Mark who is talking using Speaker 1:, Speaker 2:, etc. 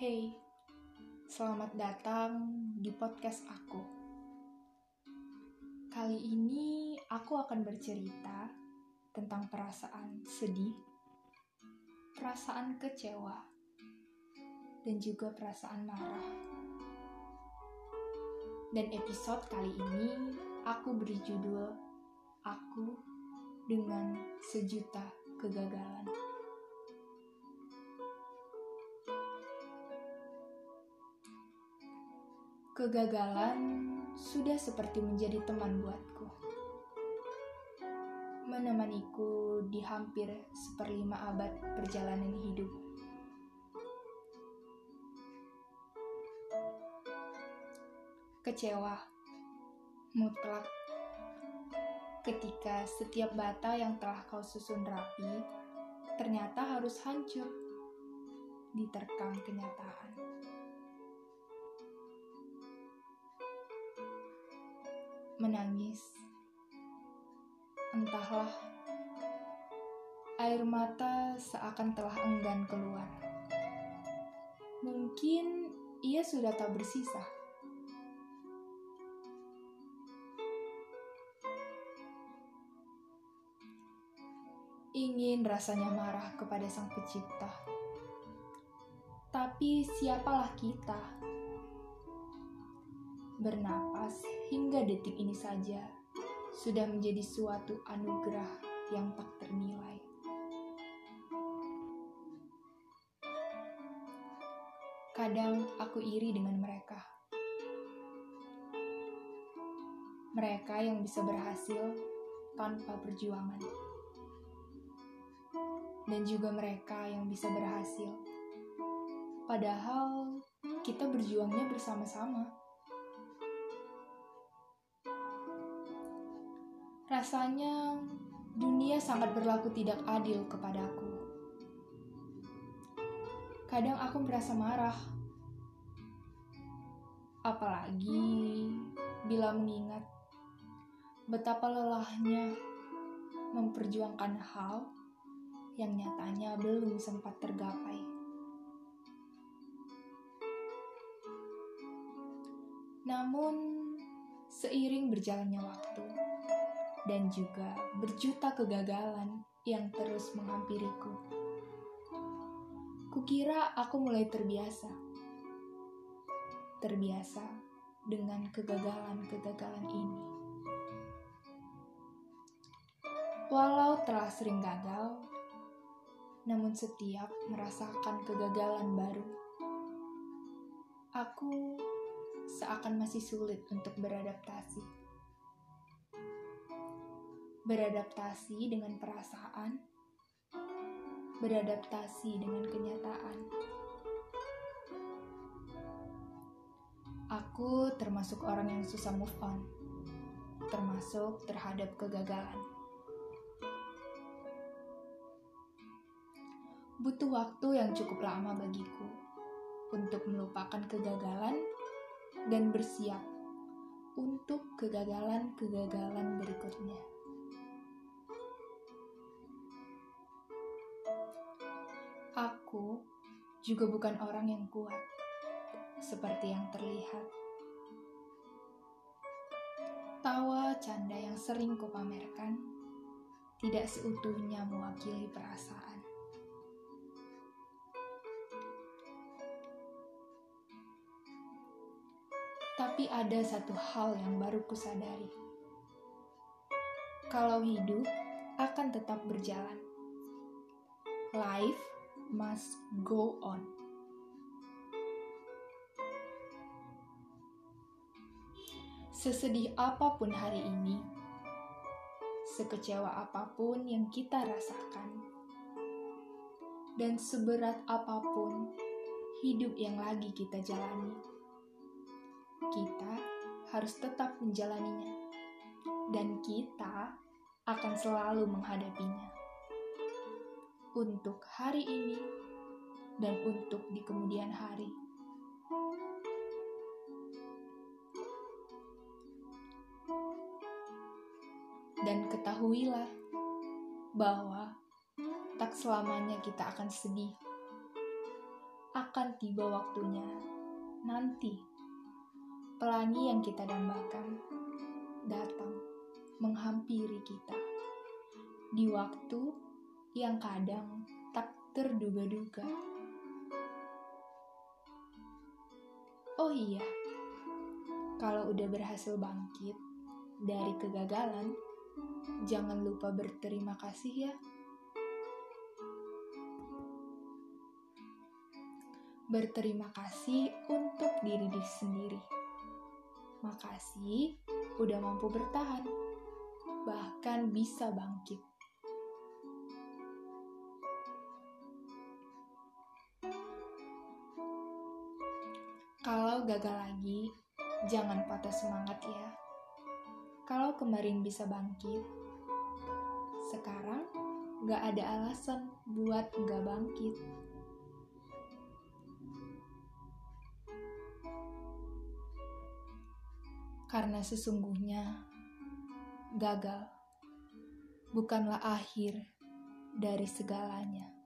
Speaker 1: Hey, selamat datang di podcast aku. Kali ini aku akan bercerita tentang perasaan sedih, perasaan kecewa, dan juga perasaan marah. Dan episode kali ini aku beri judul Aku dengan Sejuta Kegagalan. Kegagalan sudah seperti menjadi teman buatku. Menemaniku di hampir seperlima abad perjalanan hidup. Kecewa, mutlak, ketika setiap bata yang telah kau susun rapi ternyata harus hancur diterkam kenyataan. Menangis. Entahlah, air mata seakan telah enggan keluar. Mungkin ia sudah tak bersisa. Ingin rasanya marah kepada Sang Pencipta, tapi siapalah kita? Bernapas hingga detik ini saja sudah menjadi suatu anugerah yang tak ternilai. Kadang aku iri dengan mereka. Mereka yang bisa berhasil tanpa perjuangan. Dan juga mereka yang bisa berhasil. Padahal kita berjuangnya bersama-sama. Rasanya dunia sangat berlaku tidak adil kepadaku. Kadang aku merasa marah. Apalagi bila mengingat betapa lelahnya memperjuangkan hal yang nyatanya belum sempat tergapai. Namun, seiring berjalannya waktu, dan juga berjuta kegagalan yang terus menghampiriku. Kukira aku mulai terbiasa. Terbiasa dengan kegagalan-kegagalan ini. Walau telah sering gagal, namun setiap merasakan kegagalan baru, aku seakan masih sulit untuk beradaptasi beradaptasi dengan perasaan, beradaptasi dengan kenyataan. Aku termasuk orang yang susah move on, termasuk terhadap kegagalan. Butuh waktu yang cukup lama bagiku untuk melupakan kegagalan dan bersiap untuk kegagalan-kegagalan berikutnya. Juga bukan orang yang kuat, seperti yang terlihat. Tawa canda yang sering kupamerkan tidak seutuhnya mewakili perasaan. Tapi ada satu hal yang baru kusadari. Kalau hidup akan tetap berjalan. Life must go on. Sesedih apa pun hari ini, sekecewa apa pun yang kita rasakan, dan seberat apa pun hidup yang lagi kita jalani, kita harus tetap menjalaninya, dan kita akan selalu menghadapinya untuk hari ini dan untuk di kemudian hari. Dan ketahuilah bahwa tak selamanya kita akan sedih. akan tiba waktunya nanti. Pelangi yang kita dambakan datang menghampiri kita di waktu yang kadang tak terduga-duga. Oh iya, kalau udah berhasil bangkit dari kegagalan, jangan lupa berterima kasih ya. Berterima kasih untuk diri diri sendiri. Makasih udah mampu bertahan, bahkan bisa bangkit. Kalau gagal lagi, jangan patah semangat ya. Kalau kemarin bisa bangkit, sekarang gak ada alasan buat gak bangkit. Karena sesungguhnya gagal bukanlah akhir dari segalanya.